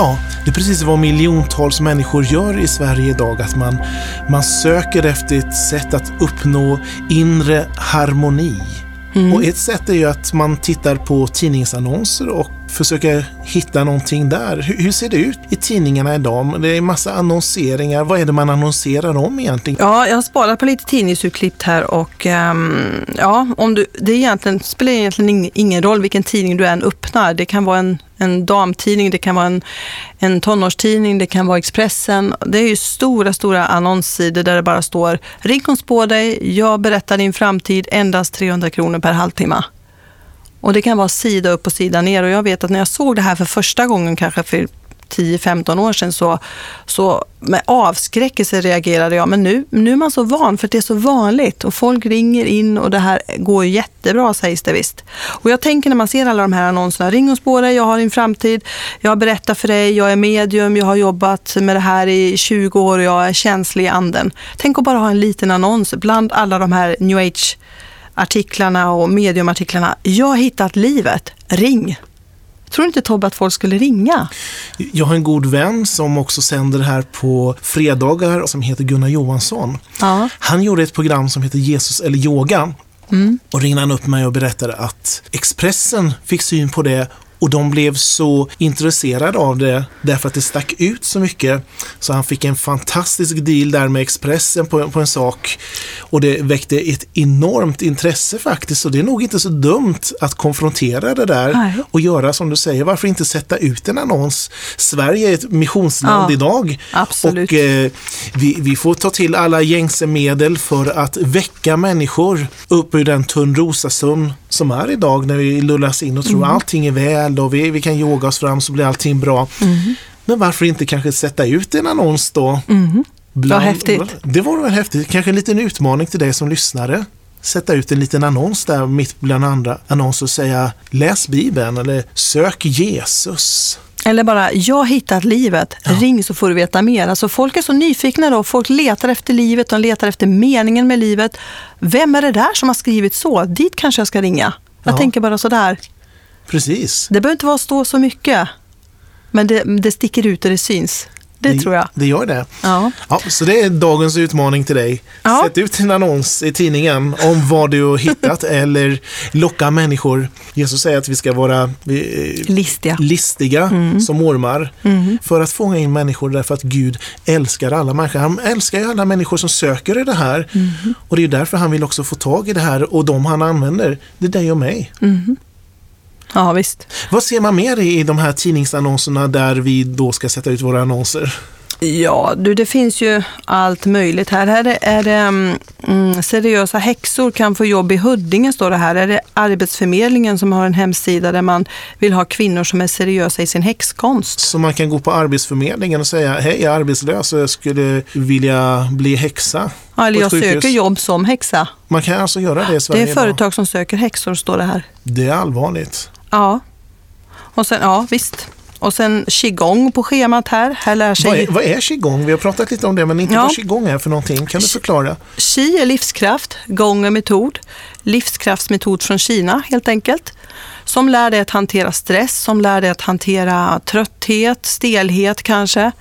Ja, det är precis vad miljontals människor gör i Sverige idag. Att man, man söker efter ett sätt att uppnå inre harmoni. Mm. Och ett sätt är ju att man tittar på tidningsannonser och försöker hitta någonting där. Hur, hur ser det ut i tidningarna idag? Det är massa annonseringar. Vad är det man annonserar om egentligen? Ja, jag har sparat på lite tidningsutklipp här och um, ja, om du, det är egentligen, spelar egentligen ingen roll vilken tidning du än öppnar. Det kan vara en, en damtidning, det kan vara en, en tonårstidning, det kan vara Expressen. Det är ju stora, stora annonssidor där det bara står ring och spå dig, jag berättar din framtid, endast 300 kronor per halvtimme. Och det kan vara sida upp och sida ner och jag vet att när jag såg det här för första gången, kanske för 10-15 år sedan, så, så med avskräckelse reagerade jag. Men nu, nu är man så van, för det är så vanligt. Och folk ringer in och det här går jättebra, sägs det visst. Och jag tänker när man ser alla de här annonserna, ring och spåra, jag har din framtid, jag berättar för dig, jag är medium, jag har jobbat med det här i 20 år och jag är känslig i anden. Tänk att bara ha en liten annons bland alla de här new age artiklarna och mediumartiklarna. Jag har hittat livet, ring. Tror inte Tobbe att folk skulle ringa? Jag har en god vän som också sänder här på fredagar som heter Gunnar Johansson. Ja. Han gjorde ett program som heter Jesus eller yoga. Och ringde han upp mig och berättade att Expressen fick syn på det och de blev så intresserade av det därför att det stack ut så mycket. Så han fick en fantastisk deal där med Expressen på, på en sak. Och det väckte ett enormt intresse faktiskt. Så det är nog inte så dumt att konfrontera det där Nej. och göra som du säger. Varför inte sätta ut en annons? Sverige är ett missionsland Ja, idag. absolut. Och eh, vi, vi får ta till alla gängse medel för att väcka människor upp ur den tunnrosasömn som är idag när vi lullas in och tror Mm. allting är väl och vi, vi kan yoga oss fram så blir allting bra. Mm. Men varför inte kanske sätta ut en annons då? Bland- häftigt. Det vore väl häftigt. Kanske en liten utmaning till dig som lyssnare. Sätta ut en liten annons där mitt bland andra annonser och säga läs Bibeln eller sök Jesus. Eller bara, jag har hittat livet, ring så får du veta mer. Alltså folk är så nyfikna då, folk letar efter livet, de letar efter meningen med livet. Vem är det där som har skrivit så? Dit kanske jag ska ringa. Jag Ja. tänker bara sådär. Precis. Det behöver inte vara stå så mycket, men det, det sticker ut och det syns. Det, tror jag. Det gör det. Ja. Ja, så det är dagens utmaning till dig. Ja. Sätt ut en annons i tidningen om vad du har hittat eller locka människor. Jesus säger att vi ska vara eh, Listiga. listiga Mm. som ormar för att fånga in människor därför att Gud älskar alla människor. Han älskar ju alla människor som söker i det här Mm. och det är därför han vill också få tag i det här och de han använder, det är dig och mig. Ja, visst. Vad ser man mer i, de här tidningsannonserna där vi då ska sätta ut våra annonser? Ja, du, det finns ju allt möjligt här. Här är, är det mm, seriösa häxor kan få jobb i Huddinge, står det här. Är det Arbetsförmedlingen som har en hemsida där man vill ha kvinnor som är seriösa i sin häxkonst? Så man kan gå på Arbetsförmedlingen och säga hej jag är arbetslös och jag skulle vilja bli häxa. Ja, eller jag sjukhus." söker jobb som häxa. Man kan alltså göra det i Det Sverige är idag. företag som söker häxor, står det här. Det är allvarligt. Ja, och sen, ja visst. Och sen qigong på schemat här. Här lär Vad sig... är, vad är qigong? Vi har pratat lite om det men inte Ja. vad qigong är för någonting. Kan du förklara? Qi är livskraft, gong är metod. Livskraftsmetod från Kina helt enkelt. Som lär dig att hantera stress, som lär dig att hantera trötthet, stelhet kanske.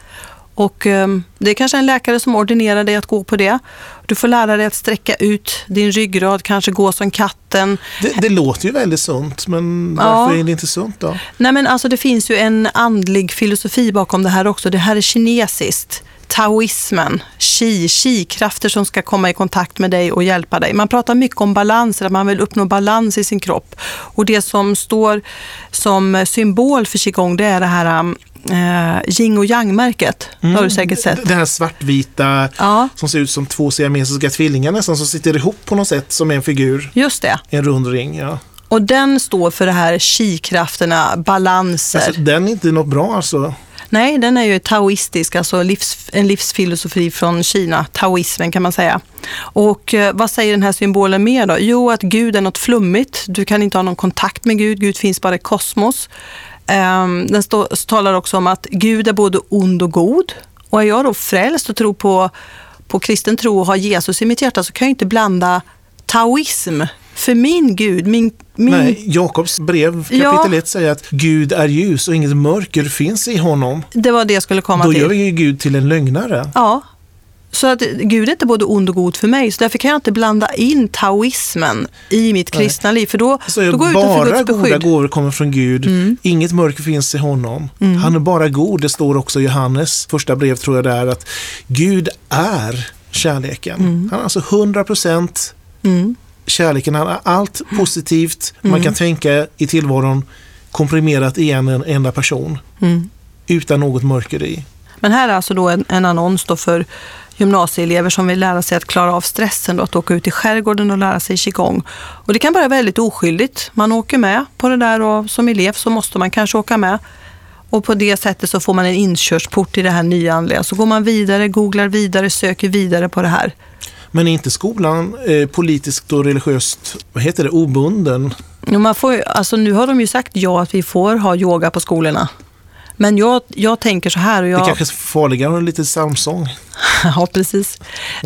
Och ehm, det är kanske en läkare som ordinerar dig att gå på det. Du får lära dig att sträcka ut din ryggrad, kanske gå som katten. Det, det låter ju väldigt sunt men Ja. varför är det inte sunt då? Nej men alltså det finns ju en andlig filosofi bakom det här också. Det här är kinesiskt. Taoismen, qi, qi-krafter som ska komma i kontakt med dig och hjälpa dig. Man pratar mycket om balanser, att man vill uppnå balans i sin kropp. Och det som står som symbol för qigong, det är det här eh, yin och yang-märket. Det har du säkert sett. Det här svartvita Ja, som ser ut som två siamesiska tvillingar nästan som sitter ihop på något sätt som en figur. just det. En rund ring, ja. Och den står för det här chi-krafterna, balanser. Alltså, den är inte något bra alltså? Nej, den är ju taoistisk, alltså livs, en livsfilosofi från Kina, taoismen kan man säga. Och eh, vad säger den här symbolen mer då? Jo, att Gud är något flummigt. Du kan inte ha någon kontakt med Gud, Gud finns bara i kosmos. Um, den stå, talar också om att Gud är både ond och god. Och är jag då frälst och tror på, på kristen tro och har Jesus i mitt hjärta så kan jag inte blanda taoism för min Gud, min... min... Nej, Jakobs brev kapitel ja. 1 säger att Gud är ljus och inget mörker finns i honom. Det var det jag skulle komma Då till. Då gör vi ju Gud till en lögnare. Ja. Så att Gud är inte både ond och god för mig, så därför kan jag inte blanda in taoismen i mitt kristna liv, för då, så då går jag utanför Guds beskydd. goda gåvor kommer från Gud, mm. inget mörker finns i honom. Mm. Han är bara god, det står också i Johannes första brev tror jag det är, att Gud är kärleken. Mm. Han är alltså 100 procent mm kärleken, är allt positivt mm. man kan tänka i tillvaron komprimerat i en, en enda person. Mm. Utan något mörker i. Men här är alltså då en, en annons då för gymnasieelever som vill lära sig att klara av stressen, då, att åka ut i skärgården och lära sig qigong. Och det kan vara väldigt oskyldigt. Man åker med på det där och som elev så måste man kanske åka med. Och på det sättet så får man en inkörsport i det här nyandliga. Så går man vidare, googlar vidare, söker vidare på det här. Men är inte skolan eh, politiskt och religiöst, vad heter det, obunden? Jo, man får, alltså nu har de ju sagt ja att vi får ha yoga på skolorna. Men jag, jag tänker så här. Och jag... Det kanske är farligare med lite psalmsång. ja, precis.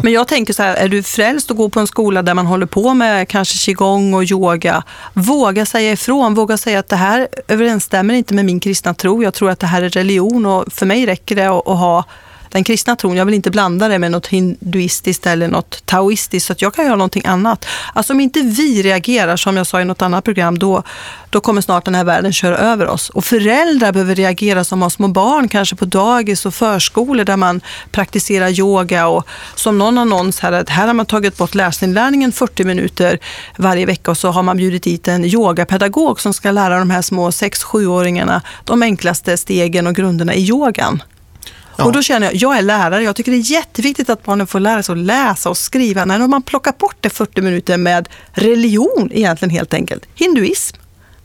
Men jag tänker så här, är du frälst och går på en skola där man håller på med kanske qigong och yoga, våga säga ifrån, våga säga att det här överensstämmer inte med min kristna tro. Jag tror att det här är religion och för mig räcker det att, att ha den kristna tron, jag vill inte blanda det med något hinduistiskt eller något taoistiskt, så att jag kan göra någonting annat. Alltså om inte vi reagerar, som jag sa i något annat program, då, då kommer snart den här världen köra över oss. Och föräldrar behöver reagera som har små barn, kanske på dagis och förskolor där man praktiserar yoga och som någon annons här, att här har man tagit bort läsinlärningen 40 minuter varje vecka och så har man bjudit dit en yogapedagog som ska lära de här små 6-7-åringarna de enklaste stegen och grunderna i yogan. Ja. Och då känner jag, jag är lärare, jag tycker det är jätteviktigt att barnen får lära sig att läsa och skriva. När man plockar bort det 40 minuter med religion egentligen helt enkelt, hinduism.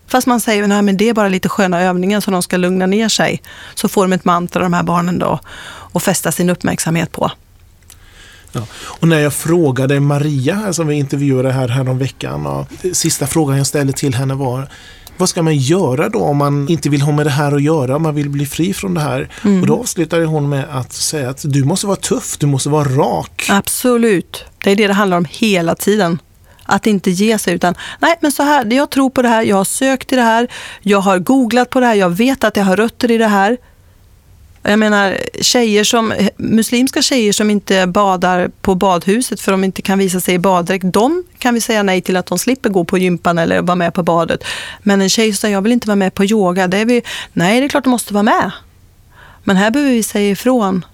Fast man säger att det är bara lite sköna övningar som de ska lugna ner sig. Så får de ett mantra, de här barnen då, och fästa sin uppmärksamhet på. Ja. Och när jag frågade Maria, som vi intervjuade här, här om veckan, och sista frågan jag ställde till henne var vad ska man göra då om man inte vill ha med det här att göra, om man vill bli fri från det här? Mm. Och då avslutade hon med att säga att du måste vara tuff, du måste vara rak. Absolut, det är det det handlar om hela tiden. Att inte ge sig utan, nej men så här, jag tror på det här, jag har sökt i det här, jag har googlat på det här, jag vet att jag har rötter i det här. Jag menar tjejer som, muslimska tjejer som inte badar på badhuset för de inte kan visa sig i baddräkt, de kan vi säga nej till att de slipper gå på gympan eller vara med på badet. Men en tjej som säger jag vill inte vara med på yoga, det är vi, nej det är klart du måste vara med. Men här behöver vi säga ifrån.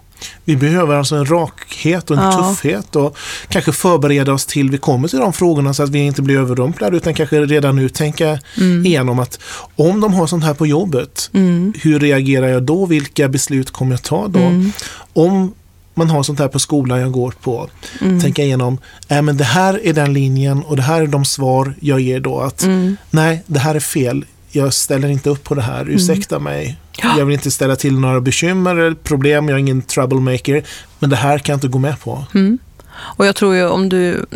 Vi behöver alltså en rakhet och en ja. tuffhet och kanske förbereda oss till vi kommer till de frågorna så att vi inte blir överrumplade utan kanske redan nu tänka mm. igenom att om de har sånt här på jobbet, mm. hur reagerar jag då? Vilka beslut kommer jag ta då? Mm. Om man har sånt här på skolan jag går på. Mm. Tänka igenom, äh, men det här är den linjen och det här är de svar jag ger då. att mm. Nej, det här är fel. Jag ställer inte upp på det här. Mm. Ursäkta mig. Ja. Jag vill inte ställa till några bekymmer eller problem. Jag är ingen troublemaker. Men det här kan jag inte gå med på. Mm. Och jag tror ju om du,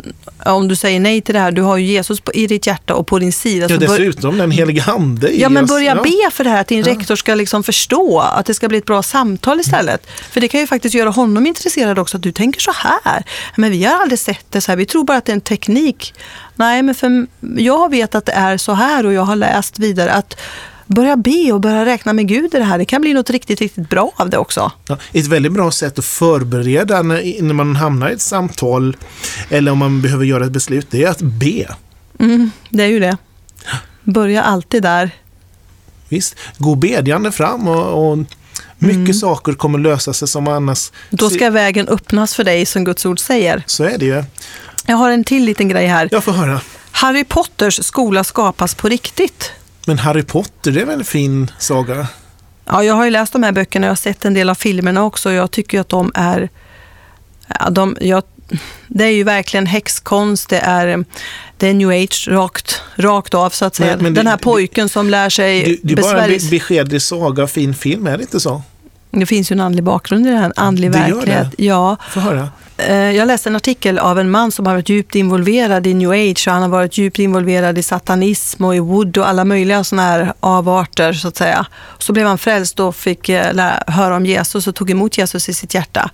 om du säger nej till det här, du har ju Jesus på, i ditt hjärta och på din sida. Ja, dessutom den helige ande Ja, men börja ja. be för det här, att din ja. rektor ska liksom förstå att det ska bli ett bra samtal istället. För det kan ju faktiskt göra honom intresserad också, att du tänker så här. Men vi har aldrig sett det så här, vi tror bara att det är en teknik. Nej, men för jag vet att det är så här och jag har läst vidare att börja be och börja räkna med Gud i det här. Det kan bli något riktigt, riktigt bra av det också. Ja, ett väldigt bra sätt att förbereda när, när man hamnar i ett samtal eller om man behöver göra ett beslut, det är att be. Mm, det är ju det. Börja alltid där. Visst, gå bedjande fram och, och mycket mm. saker kommer lösa sig som annars... Då ska vägen öppnas för dig som Guds ord säger. Så är det ju. Jag har en till liten grej här. Jag får höra. Harry Potters skola skapas på riktigt. Men Harry Potter, det är väl en fin saga? Ja, jag har ju läst de här böckerna och jag har sett en del av filmerna också. Jag tycker att de är... De, jag, det är ju verkligen häxkonst, det är, det är new age rakt, rakt av så att säga. Men- men Den det- här pojken som lär sig Det, det är bara en beskedlig saga fin film, är det inte så? Det finns ju en andlig bakgrund i det här, en andlig Det gör verklighet. Ja, Få höra. Eh, jag läste en artikel av en man som har varit djupt involverad i new age och han har varit djupt involverad i satanism och i wood och alla möjliga sådana här avarter så att säga. Så blev han frälst och fick eh, höra om Jesus och tog emot Jesus i sitt hjärta.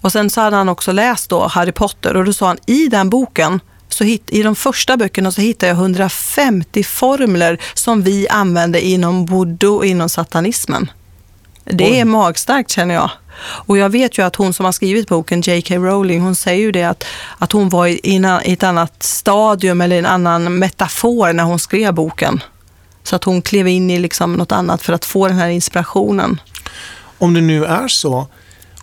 Och sen så hade han också läst då Harry Potter och då sa han i den boken så hit, I de första böckerna så hittade jag 150 formler som vi använde inom voodoo och inom satanismen. Det är magstarkt känner jag. Och jag vet ju att hon som har skrivit boken, J.K. Rowling, hon säger ju det att, att hon var i, i ett annat stadium eller en annan metafor när hon skrev boken. Så att hon klev in i liksom något annat för att få den här inspirationen. Om det nu är så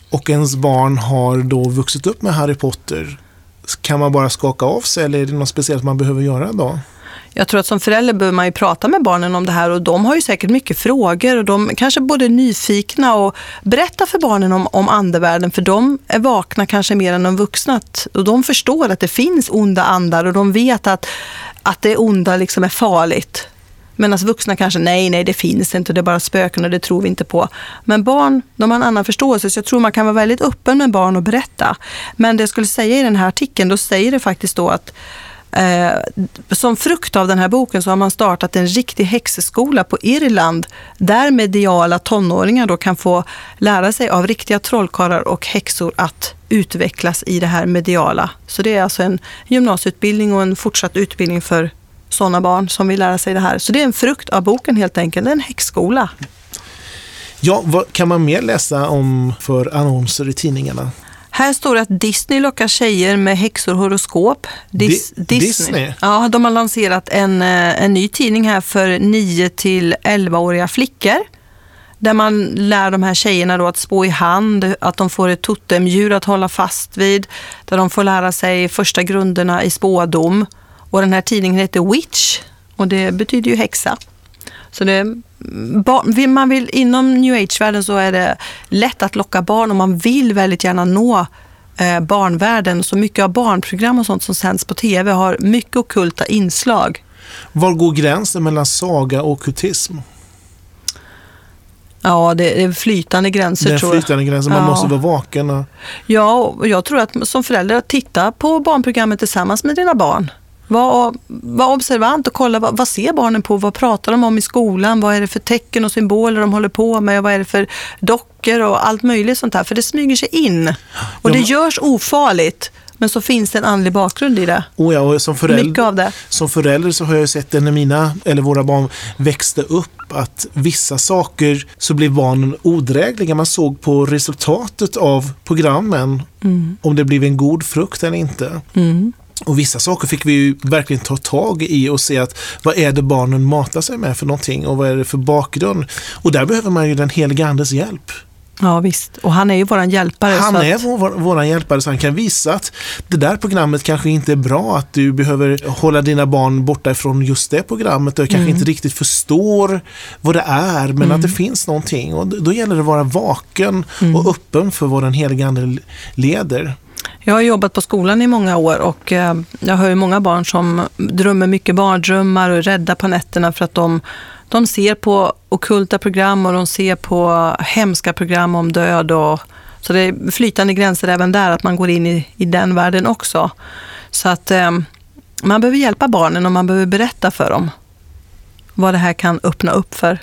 och ens barn har då vuxit upp med Harry Potter, kan man bara skaka av sig eller är det något speciellt man behöver göra då? Jag tror att som förälder behöver man ju prata med barnen om det här och de har ju säkert mycket frågor och de kanske både är nyfikna och berätta för barnen om, om andevärlden för de är vakna kanske mer än de vuxna och de förstår att det finns onda andar och de vet att, att det onda liksom är farligt. Medan vuxna kanske, nej, nej, det finns inte, det är bara spöken och det tror vi inte på. Men barn, de har en annan förståelse, så jag tror man kan vara väldigt öppen med barn och berätta. Men det jag skulle säga i den här artikeln, då säger det faktiskt då att Eh, som frukt av den här boken så har man startat en riktig häxskola på Irland där mediala tonåringar då kan få lära sig av riktiga trollkarlar och häxor att utvecklas i det här mediala. Så det är alltså en gymnasieutbildning och en fortsatt utbildning för sådana barn som vill lära sig det här. Så det är en frukt av boken helt enkelt, en häxskola. Ja, vad kan man mer läsa om för annonser i tidningarna? Här står det att Disney lockar tjejer med häxor horoskop. Dis- Di- Disney? Ja, de har lanserat en, eh, en ny tidning här för 9 till 11-åriga flickor. Där man lär de här tjejerna då att spå i hand, att de får ett totemdjur att hålla fast vid. Där de får lära sig första grunderna i spådom. Och den här tidningen heter Witch och det betyder ju häxa. Så det, man vill, inom new age-världen så är det lätt att locka barn och man vill väldigt gärna nå eh, barnvärlden. Så mycket av barnprogram och sånt som sänds på tv har mycket okulta inslag. Var går gränsen mellan saga och okkultism? Ja, det är flytande gränser tror jag. flytande gränsen, man Ja. måste vara vaken. Ja, och jag tror att som förälder, titta på barnprogrammet tillsammans med dina barn. Var, var observant och kolla vad, vad ser barnen på, vad pratar de om i skolan, vad är det för tecken och symboler de håller på med, vad är det för dockor och allt möjligt sånt här. För det smyger sig in och det görs ofarligt, men så finns det en andlig bakgrund i det. och ja, och som, Mycket förälder, av det. som förälder så har jag sett det när mina, eller våra barn växte upp, att vissa saker så blev barnen odrägliga. Man såg på resultatet av programmen om det blev en god frukt eller inte. Mm. Och vissa saker fick vi ju verkligen ta tag i och se att vad är det barnen matar sig med för någonting och vad är det för bakgrund. Och där behöver man ju den heliga andes hjälp. Ja visst, och han är ju våran hjälpare. Han så är att, vår, vår hjälpare så han kan visa att det där programmet kanske inte är bra, att du behöver hålla dina barn borta ifrån just det programmet och kanske inte riktigt förstår vad det är men att det finns någonting. Och då gäller det att vara vaken och öppen för vad den heliga ande leder. Jag har jobbat på skolan i många år och eh, jag hör ju många barn som drömmer mycket barndrömmar och är rädda på nätterna för att de, de ser på okulta program och de ser på hemska program om död. Och, så det är flytande gränser även där, att man går in i, i den världen också. Så att eh, man behöver hjälpa barnen och man behöver berätta för dem vad det här kan öppna upp för.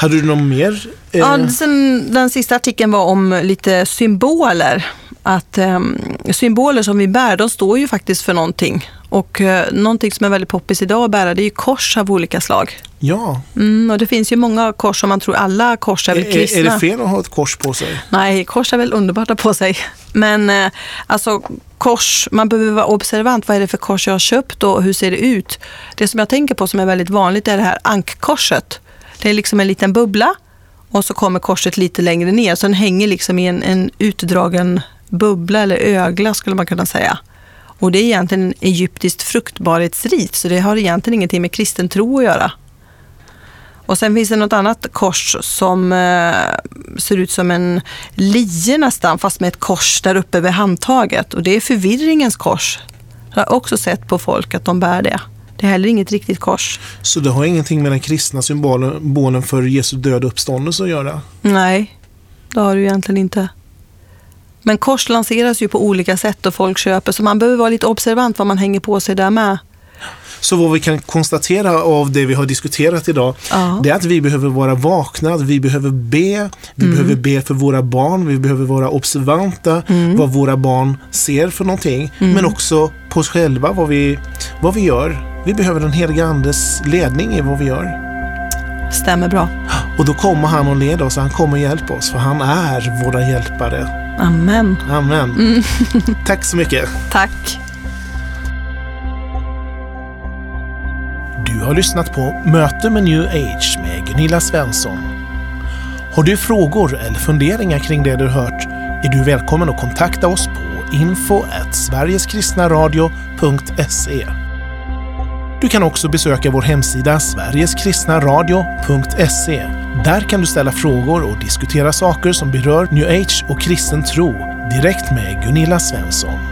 Hade du någon mer? eh, Ja, sen, den sista artikeln var om lite symboler. Att ehm, symboler som vi bär, de står ju faktiskt för någonting. Och eh, någonting som är väldigt poppis idag att bära, det är ju kors av olika slag. ja, Mm, och det finns ju många kors som man tror alla kors är är, väl är kristna. är det fel att ha ett kors på sig? Nej, kors är väl underbart att ha på sig. Men eh, alltså kors, man behöver vara observant. Vad är det för kors jag har köpt och hur ser det ut? Det som jag tänker på som är väldigt vanligt är det här ankkorset. Det är liksom en liten bubbla och så kommer korset lite längre ner. Så den hänger liksom i en, en utdragen bubbla eller ögla skulle man kunna säga. Och det är egentligen en egyptiskt fruktbarhetsrit så det har egentligen ingenting med kristen tro att göra. Och sen finns det något annat kors som eh, ser ut som en lie nästan, fast med ett kors där uppe vid handtaget. Och det är förvirringens kors. Jag har också sett på folk att de bär det. Det är heller inget riktigt kors. Så det har ingenting med den kristna symbolen för Jesu död och uppståndelse att göra? Nej, det har ju egentligen inte. Men kors lanseras ju på olika sätt och folk köper, så man behöver vara lite observant vad man hänger på sig där med. Så vad vi kan konstatera av det vi har diskuterat idag, Ja. det är att vi behöver vara vakna, vi behöver be, vi Mm. behöver be för våra barn, vi behöver vara observanta Mm. vad våra barn ser för någonting, men också på oss själva, vad vi, vad vi gör. Vi behöver den heliga Andes ledning i vad vi gör. Stämmer bra. Och då kommer han och leda oss, han kommer hjälpa oss, för han är våra hjälpare. Amen. Amen. Mm. Tack så mycket. Tack. Du har lyssnat på Möte med New Age med Gunilla Svensson. Har du frågor eller funderingar kring det du hört är du välkommen att kontakta oss på info sverigeskristnaradio.se. Du kan också besöka vår hemsida sverigeskristnaradio.se. Där kan du ställa frågor och diskutera saker som berör New Age och kristen tro direkt med Gunilla Svensson.